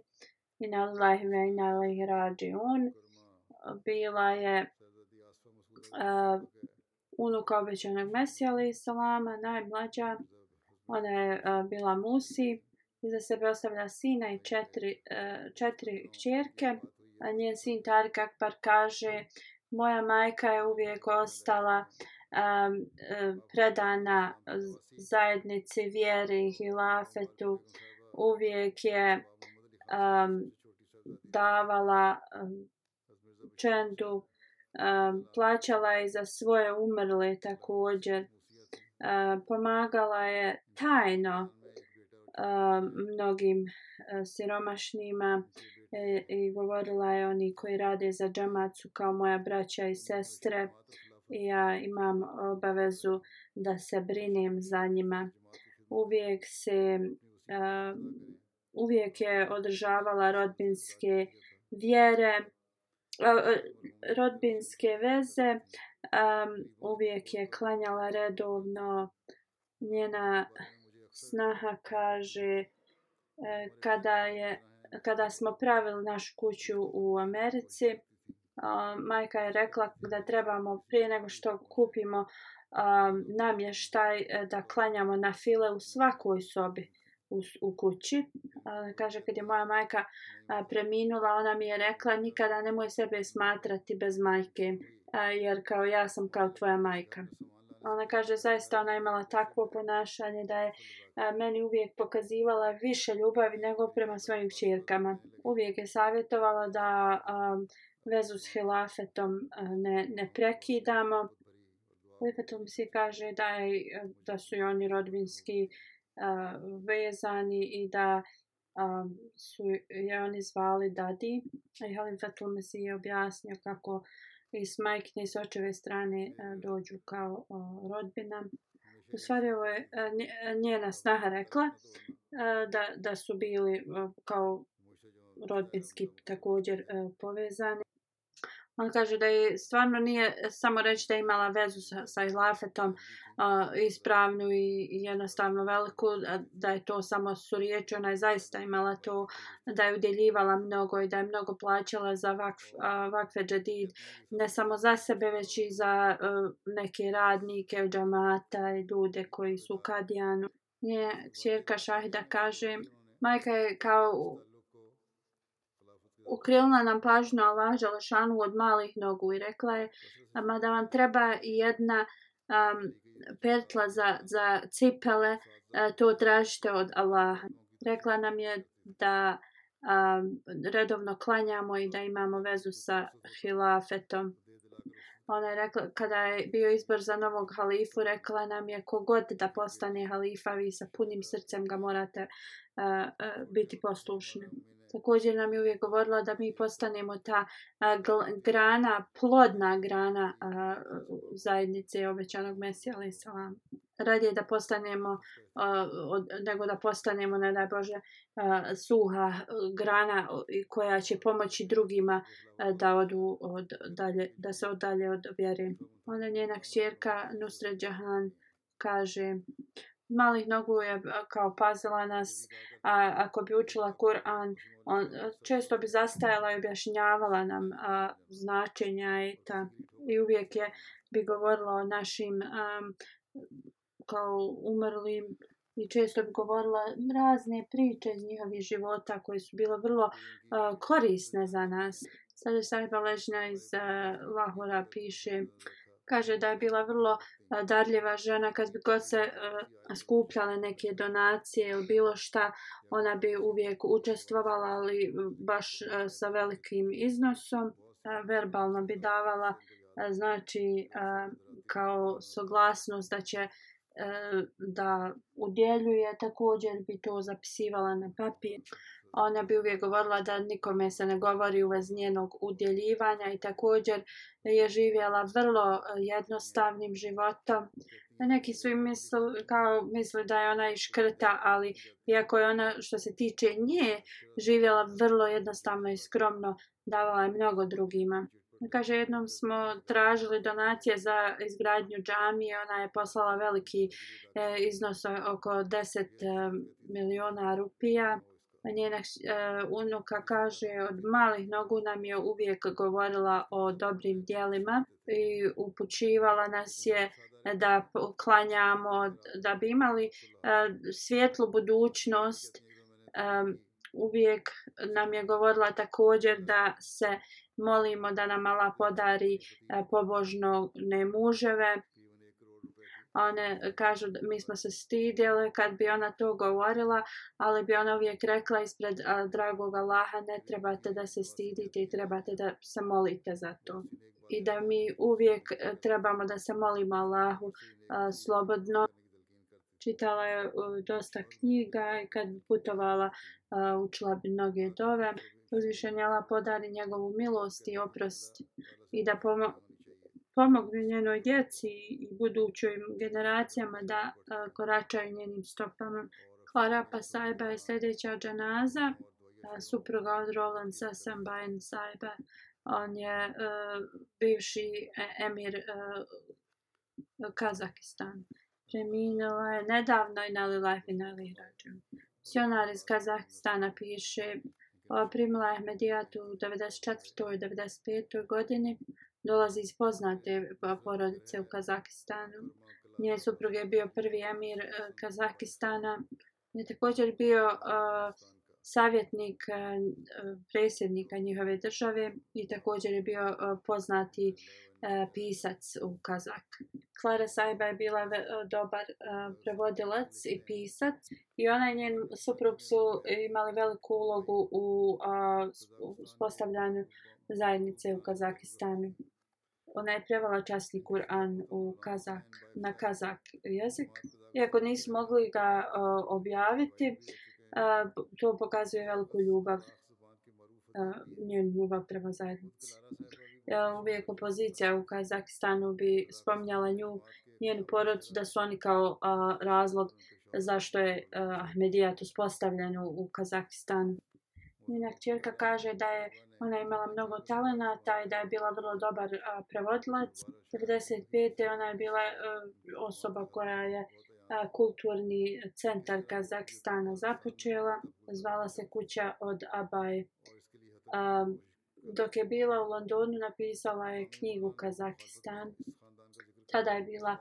Inna Allahi ve inna ilaihi rađi bila je uh, unuka obećanog Mesija ali salama, najmlađa. Ona je uh, bila Musi. Iza sebe ostavlja sina i četiri, uh, četiri kćerke. A njen sin Tarik Akbar kaže moja majka je uvijek ostala um, predana zajednici vjeri i hilafetu. Uvijek je um, davala um, čendu, um, plaćala je za svoje umrle također, um, pomagala je tajno um, mnogim uh, siromašnima e, i govorila je oni koji rade za džamacu kao moja braća i sestre i ja imam obavezu da se brinem za njima. Uvijek se um, uvijek je održavala rodbinske vjere rodbinske veze um, uvijek je klanjala redovno. Njena snaha kaže e, kada je kada smo pravili našu kuću u Americi um, majka je rekla da trebamo prije nego što kupimo um, namještaj e, da klanjamo na file u svakoj sobi u, u kući. A, kaže, kad je moja majka a, preminula, ona mi je rekla, nikada nemoj sebe smatrati bez majke, a, jer kao ja sam kao tvoja majka. Ona kaže, zaista ona imala takvo ponašanje da je a, meni uvijek pokazivala više ljubavi nego prema svojim čirkama. Uvijek je savjetovala da a, vezu s hilafetom a, ne, ne prekidamo. Hilafetom si kaže da, je, da su i oni rodbinski uh, vezani i da um, su je oni zvali Dadi. I Halim mi Mesih je objasnio kako i s majkine i s očeve strane uh, dođu kao uh, rodbina. U stvari ovo je uh, njena snaha rekla uh, da, da su bili uh, kao rodbinski također uh, povezani. On kaže da je stvarno nije samo reći da je imala vezu sa, sa Ilafetom uh, ispravnu i jednostavno veliku, da je to samo su riječi, ona je zaista imala to da je udjeljivala mnogo i da je mnogo plaćala za vakf, uh, vakfe džadid, ne samo za sebe, već i za uh, neke radnike, džamata i ljude koji su u Kadijanu. Nije, čerka Šahida kaže, majka je kao ukrilna nam pažnju Allah Želešanu od malih nogu i rekla je ama da vam treba jedna um, pertla za, za cipele, uh, to tražite od Allaha. Rekla nam je da um, redovno klanjamo i da imamo vezu sa hilafetom. Ona je rekla, kada je bio izbor za novog halifu, rekla nam je kogod da postane halifa, vi sa punim srcem ga morate uh, uh, biti poslušni. Također nam je uvijek govorila da mi postanemo ta a, grana, plodna grana a, zajednice obećanog Mesija, ali salam. Radije da postanemo, a, od, nego da postanemo, ne daj Bože, a, suha grana koja će pomoći drugima a, da odu od dalje, da se odalje od vjere. Ona njena kćerka Nusret Jahan kaže malih nogu je kao pazila nas a, ako bi učila Kur'an on često bi zastajala i objašnjavala nam a, značenja i ta i uvijek je bi govorila o našim a, kao umrlim i često bi govorila razne priče iz njihovih života koje su bile vrlo a, korisne za nas. Sada Sajba Ležna iz a, Lahora piše kaže da je bila vrlo darljiva žena kad bi god se uh, skupljale neke donacije ili bilo šta ona bi uvijek učestvovala ali e, baš uh, sa velikim iznosom uh, verbalno bi davala uh, znači uh, kao soglasnost da će uh, da udjeljuje. Također bi to zapisivala na papir ona bi uvijek govorila da nikome se ne govori u vezi njenog udjeljivanja i također je živjela vrlo e, jednostavnim životom neki su im misli, kao misli da je ona i škrta, ali iako je ona što se tiče nje živjela vrlo jednostavno i skromno, davala je mnogo drugima. Kaže, jednom smo tražili donacije za izgradnju džamije, ona je poslala veliki e, iznos oko 10 e, miliona rupija. Njena uh, e, unuka kaže, od malih nogu nam je uvijek govorila o dobrim dijelima i upućivala nas je da klanjamo, da bi imali uh, svjetlu budućnost. Um, uvijek nam je govorila također da se molimo da nam Allah podari uh, pobožne muževe. One e, kažu, mi smo se stidjele kad bi ona to govorila, ali bi ona uvijek rekla ispred a, dragog Allaha, ne trebate da se stidite i trebate da se molite za to i da mi uvijek e, trebamo da se molimo Allahu a, slobodno. Čitala je a, dosta knjiga i kad putovala a, učila bi mnoge dove. Uzvišen je podari njegovu milost i oprost i da pomo pomogne njenoj djeci i budućim generacijama da a, koračaju njenim stopama. Klara Pasajba je sljedeća džanaza, supruga od Roland Sassan Sajba on je uh, bivši e, emir uh, Kazakistan. Preminula je nedavno i na life i na lihrađu. Sionar iz Kazahstana piše primila je Medijatu u 94. i 95. godini. Dolazi iz poznate pa, porodice u Kazakistanu. Njen suprug je bio prvi emir uh, Kazakistana. Je također bio uh, savjetnik eh, predsjednika njihove države i također je bio poznati pisac u Kazak. Klara Sajba je bila dobar prevodilac i pisac i ona i njen suprug su imali veliku ulogu u uspostavljanju zajednice u Kazakistanu. Ona je prevala časni Kur'an u Kazak, na Kazak jezik. Iako nisu mogli ga objaviti, to pokazuje veliku ljubav, njen ljubav prema zajednici. Uvijek opozicija u Kazakstanu bi spominjala nju, njenu porodcu, da su oni kao uh, razlog zašto je Ahmedijat uspostavljen u, u Kazakstanu. Njena čerka kaže da je ona je imala mnogo talenata i da je bila vrlo dobar a, prevodilac. 95. ona je bila a, osoba koja je kulturni centar Kazakstana započela. Zvala se kuća od Abaj. Dok je bila u Londonu, napisala je knjigu Kazakistan. Tada je bila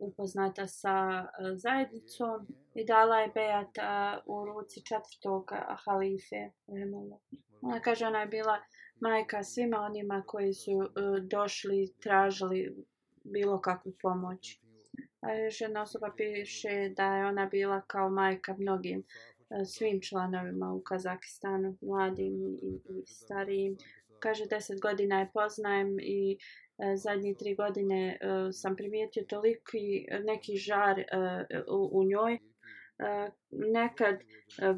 upoznata sa e, zajednicom i dala je bejat u ruci četvrtog halife. Ona kaže, ona je bila majka svima onima koji su e, došli, tražili bilo kakvu pomoć. A još jedna osoba piše da je ona bila kao majka mnogim uh, svim članovima u Kazakistanu, mladim i, i starijim. Kaže, deset godina je poznajem i e, zadnje tri godine uh, sam primijetio toliki neki žar u, u njoj. Nekad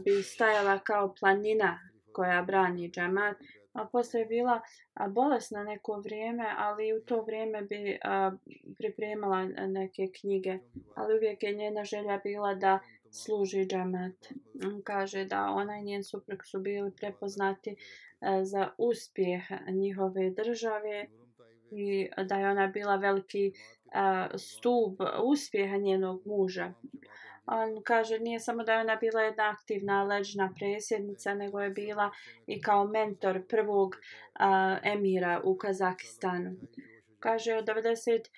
bi stajala kao planina koja brani džemat, a posle je bila a, bolesna neko vrijeme, ali u to vrijeme bi a, pripremala neke knjige. Ali uvijek je njena želja bila da služi džemat. Kaže da ona i njen suprug su bili prepoznati a, za uspjeh njihove države i da je ona bila veliki a, stub uspjeha njenog muža on kaže nije samo da je ona bila jedna aktivna leđna presjednica, nego je bila i kao mentor prvog a, emira u Kazakistanu. Kaže od 96.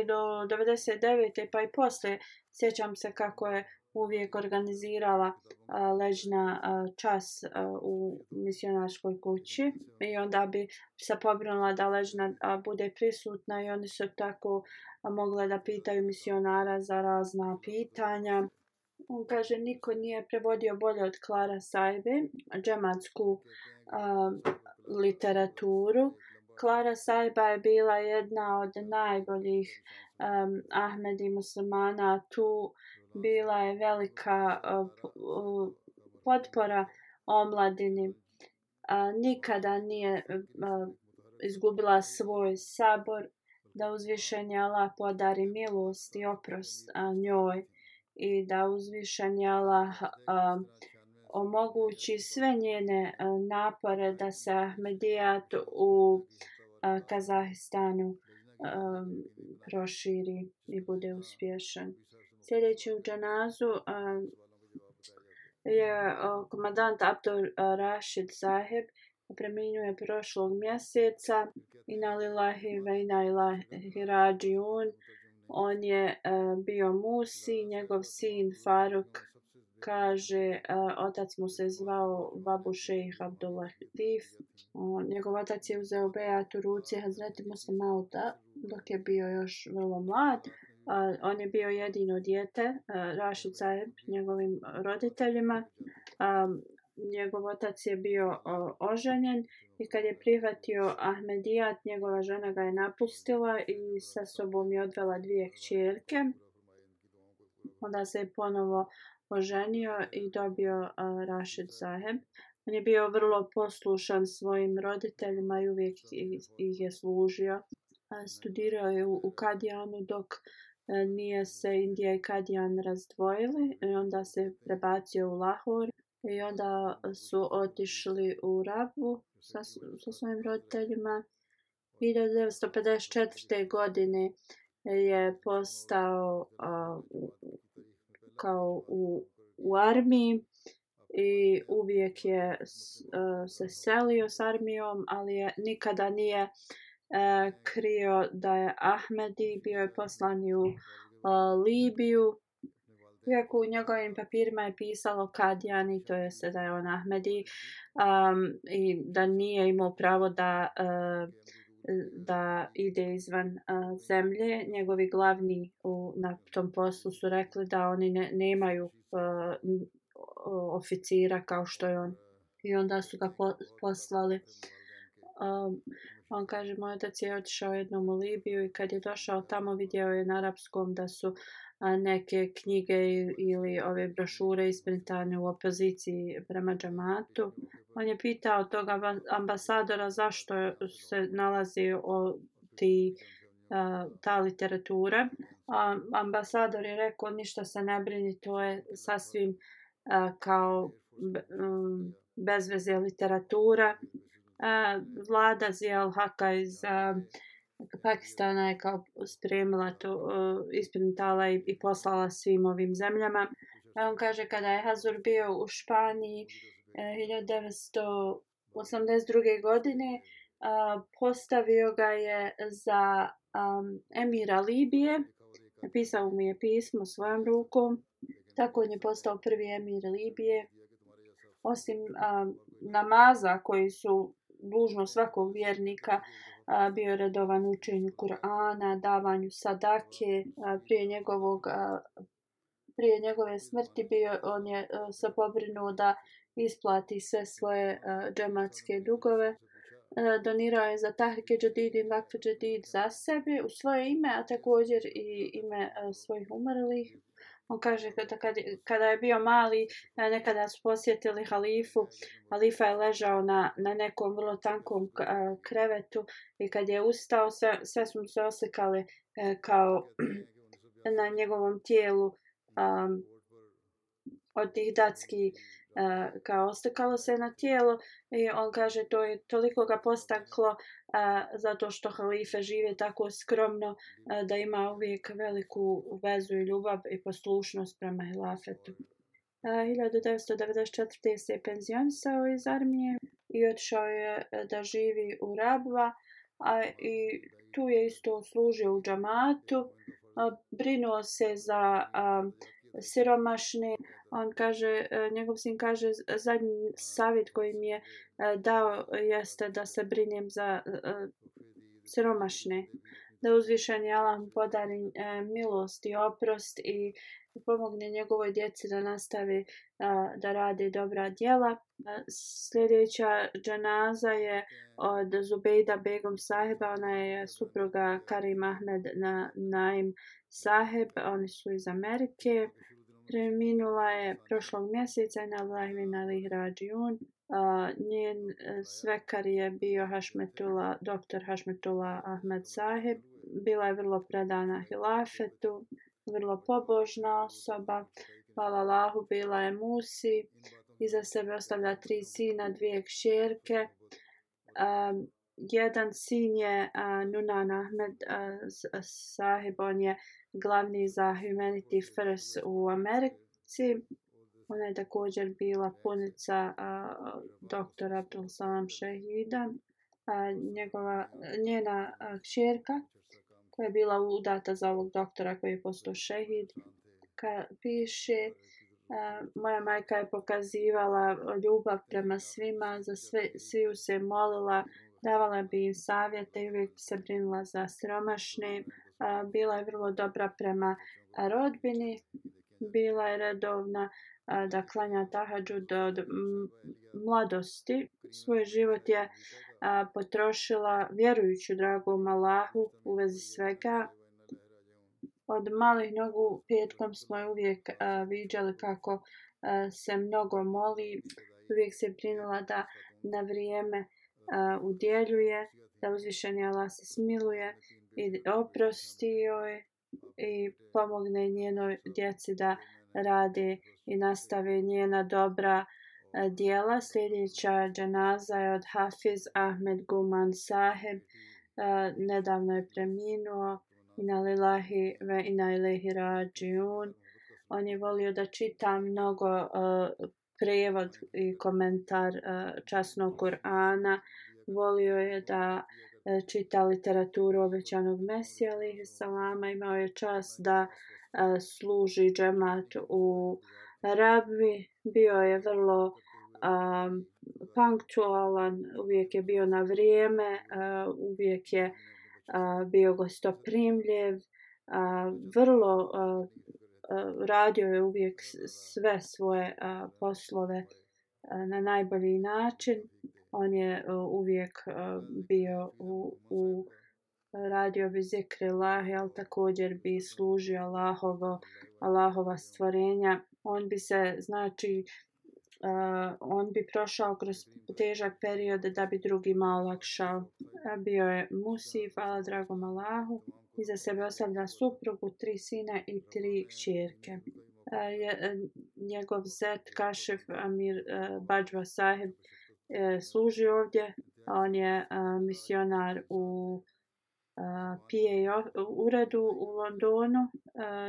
E, do 99. pa i posle sjećam se kako je uvijek organizirala a, ležna a, čas a, u misionarskoj kući i onda bi se pobrinula da ležna a, bude prisutna i oni su tako a, Pa mogle da pitaju misionara za razna pitanja. On kaže niko nije prevodio bolje od Klara Sajbe, džematsku a, literaturu. Klara Sajba je bila jedna od najboljih um, Ahmedi muslimana. Tu bila je velika uh, potpora omladini. Uh, nikada nije uh, izgubila svoj sabor da uzvišenje Allah podari milost i oprost a, njoj i da uzvišenje Allah a, omogući sve njene a, napore da se Ahmedijat u a, Kazahistanu a, proširi i bude uspješan. Sljedeći u džanazu a, je a, komadant Abdul Rashid Zaheb preminuje prošlog mjeseca. Ina lillahi ve ina ilahi rađiun. On je uh, bio Musi, njegov sin Faruk kaže, uh, otac mu se zvao Babu Šejh Abdullah Latif. Uh, njegov otac je uzeo bejat u ruci Hazreti Muslim dok je bio još vrlo mlad. Uh, on je bio jedino dijete, e, uh, Rašid Saeb, njegovim roditeljima. Um, njegov otac je bio o, oženjen i kad je prihvatio Ahmedijat, njegova žena ga je napustila i sa sobom je odvela dvije kćerke. Onda se je ponovo oženio i dobio Rashid Zaheb. On je bio vrlo poslušan svojim roditeljima i uvijek ih je služio. Studirao je u, u Kadijanu dok e, nije se Indija i Kadijan razdvojili i onda se prebacio u Lahore i onda su otišli u Rabu sa, sa svojim roditeljima. 1954. godine je postao a, kao u, u armiji i uvijek je a, e, se selio s armijom, ali je, nikada nije a, krio da je Ahmedi, bio je poslan u a, Libiju Iako u njegovim papirima je pisalo Kadjani, to je da je on Ahmedi, um, i da nije imao pravo da, uh, da ide izvan uh, zemlje. Njegovi glavni u, na tom poslu su rekli da oni ne, nemaju uh, oficira kao što je on. I onda su ga po, poslali. Um, on kaže, moj otac je otišao jednom u Libiju i kad je došao tamo vidio je na arapskom da su a, neke knjige ili ove brošure isprintane u opoziciji prema džamatu. On je pitao toga ambasadora zašto se nalazi o ti, ta literatura. A ambasador je rekao ništa se ne brini, to je sasvim kao bezveze literatura. Vlada Zijal Haka iz Pakistana je kao spremila to, uh, isprintala i, i poslala svim ovim zemljama. A on kaže kada je Hazur bio u Španiji e, uh, 1982. godine, uh, postavio ga je za um, emira Libije. Napisao mu je pismo svojom rukom. Tako on je postao prvi emir Libije. Osim um, namaza koji su dužno svakog vjernika, a, bio redovan učenju Kur'ana, davanju sadake, a, prije njegovog a, prije njegove smrti bio on je a, se pobrinuo da isplati sve svoje a, džematske dugove. A, donirao je za Tahrike Jadid i Vakfe Jadid za sebe u svoje ime, a također i ime a, svojih umrlih. On kaže da kada, kada je bio mali, e, nekada su posjetili halifu. Halifa je ležao na, na nekom vrlo tankom e, krevetu i kad je ustao, sve, sve smo se oslikali e, kao na njegovom tijelu um, od tih datskih uh, kao ostakalo se na tijelo i on kaže to je toliko ga postaklo uh, zato što halife žive tako skromno uh, da ima uvijek veliku vezu i ljubav i poslušnost prema hilafetu. Uh, 1994. se je penzionisao iz armije i otišao je da živi u Rabva a i tu je isto služio u džamatu a, brinuo se za a, siromašne on kaže, e, njegov sin kaže, zadnji savjet koji mi je e, dao jeste da se brinem za e, siromašne. da uzvišeni Allah mu podari e, milost i oprost i pomogne njegovoj djeci da nastavi da rade dobra djela. Sljedeća džanaza je od Zubejda Begum Saheba, ona je supruga Karim Ahmed na Naim Saheb, oni su iz Amerike. Preminula je prošlog mjeseca na Ali Hrađijun. Njen e, svekar je bio Hašmetula, doktor Hašmetula Ahmed Sahib. Bila je vrlo predana hilafetu vrlo pobožna osoba. Hvala Allahu, bila je Musi. Iza sebe ostavlja tri sina, dvije kšerke. Um, jedan sin je uh, Nunan Ahmed uh, sahib, on je glavni za Humanity First u Americi. Ona je također bila punica doktora Abdul Salam Shahida. a, njegova, njena kćerka koja je bila udata za ovog doktora koji je postao šehid. Ka piše, moja majka je pokazivala ljubav prema svima, za sve, sviju se molila, davala bi im savjete i uvijek se brinula za sromašne. Bila je vrlo dobra prema rodbini, bila je redovna da klanja tahadžu do, do mladosti. Svoj život je a, potrošila vjerujući dragom Allahu u vezi svega. Od malih nogu petkom smo uvijek a, viđali kako a, se mnogo moli. Uvijek se brinula da na vrijeme a, udjeljuje, da uzvišenje Allah se smiluje i oprosti joj i pomogne njenoj djeci da rade i nastave njena dobra e, dijela. Sljedeća dženaza je od Hafiz Ahmed Guman Saheb. E, nedavno je preminuo. Ina lillahi ve ina ilahi rađiun. On je volio da čita mnogo e, uh, prevod i komentar uh, časnog Kur'ana. Volio je da uh, E, čita literaturu obećanog Mesija alihi salama. Imao je čas da e, služi džemat u Rabbi. Bio je vrlo e, um, punktualan, uvijek je bio na vrijeme, uh, uvijek je uh, bio gostoprimljiv, uh, vrlo uh, uh, radio je uvijek sve svoje uh, poslove uh, na najbolji način. On je uh, uvijek uh, bio u, u radio bi zikre Allahi, ali također bi služio Allahovo, Allahova stvorenja. On bi se, znači, uh, on bi prošao kroz težak period da bi drugima olakšao. Bio je Musi, hvala dragom Allahu. Iza sebe ostavlja suprugu, tri sina i tri kćerke. Uh, je, njegov zet Kašef Amir uh, Bajva Sahib uh, služi ovdje. On je e, misionar u uh, PA uredu u Londonu.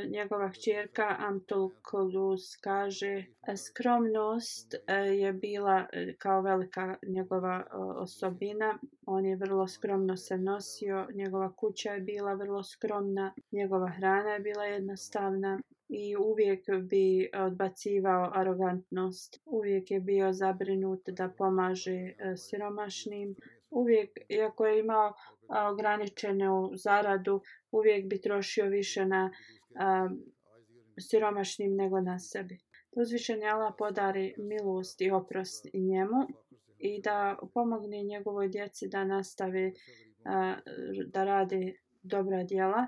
Njegova čerka Amtul Kolus kaže skromnost je bila kao velika njegova osobina. On je vrlo skromno se nosio. Njegova kuća je bila vrlo skromna. Njegova hrana je bila jednostavna i uvijek bi odbacivao arogantnost. Uvijek je bio zabrinut da pomaže e, siromašnim. Uvijek, iako je imao ograničenu zaradu, uvijek bi trošio više na a, siromašnim nego na sebi. Uzvišen je Allah podari milost i oprost njemu i da pomogne njegovoj djeci da nastave a, da rade dobra djela.